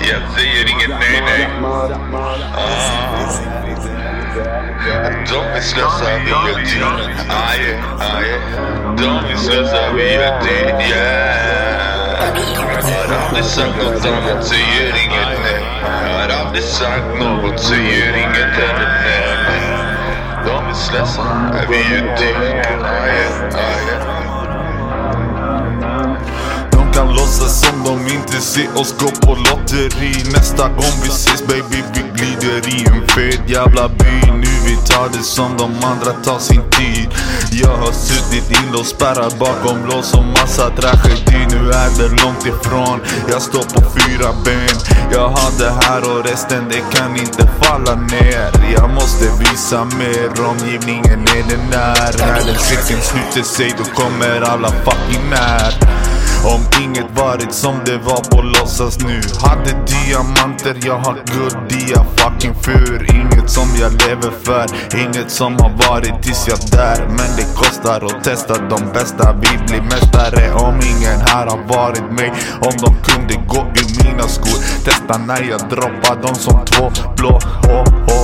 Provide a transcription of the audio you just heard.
Jag säger inget nej nej. De vill slösa, vi your det. Aje, aje. De vill slösa, vi your det. Yeah. Har aldrig sagt något annat, säger inget nej. Har aldrig sagt något, säger inget heller nej. De vill slösa, vi your det. Aje, aje. Inte se oss gå på lotteri. Nästa gång vi ses baby vi glider i en fet jävla by. Nu vi tar det som de andra tar sin tid. Jag har suttit inlåst spärrad bakom lås och massa tragedi. Nu är det långt ifrån, jag står på fyra ben. Jag har det här och resten det kan inte falla ner. Jag måste visa mer, omgivningen är den där. När den cirkeln sluter sig då kommer alla fucking när om inget varit som det var på låtsas nu. Hade diamanter, jag har guld i fucking fur. Inget som jag lever för, inget som har varit tills jag där Men det kostar att testa de bästa, vi blir mästare Om ingen här har varit mig, om de kunde gå i mina skor Testa när jag droppar dem som två blå. Oh, oh.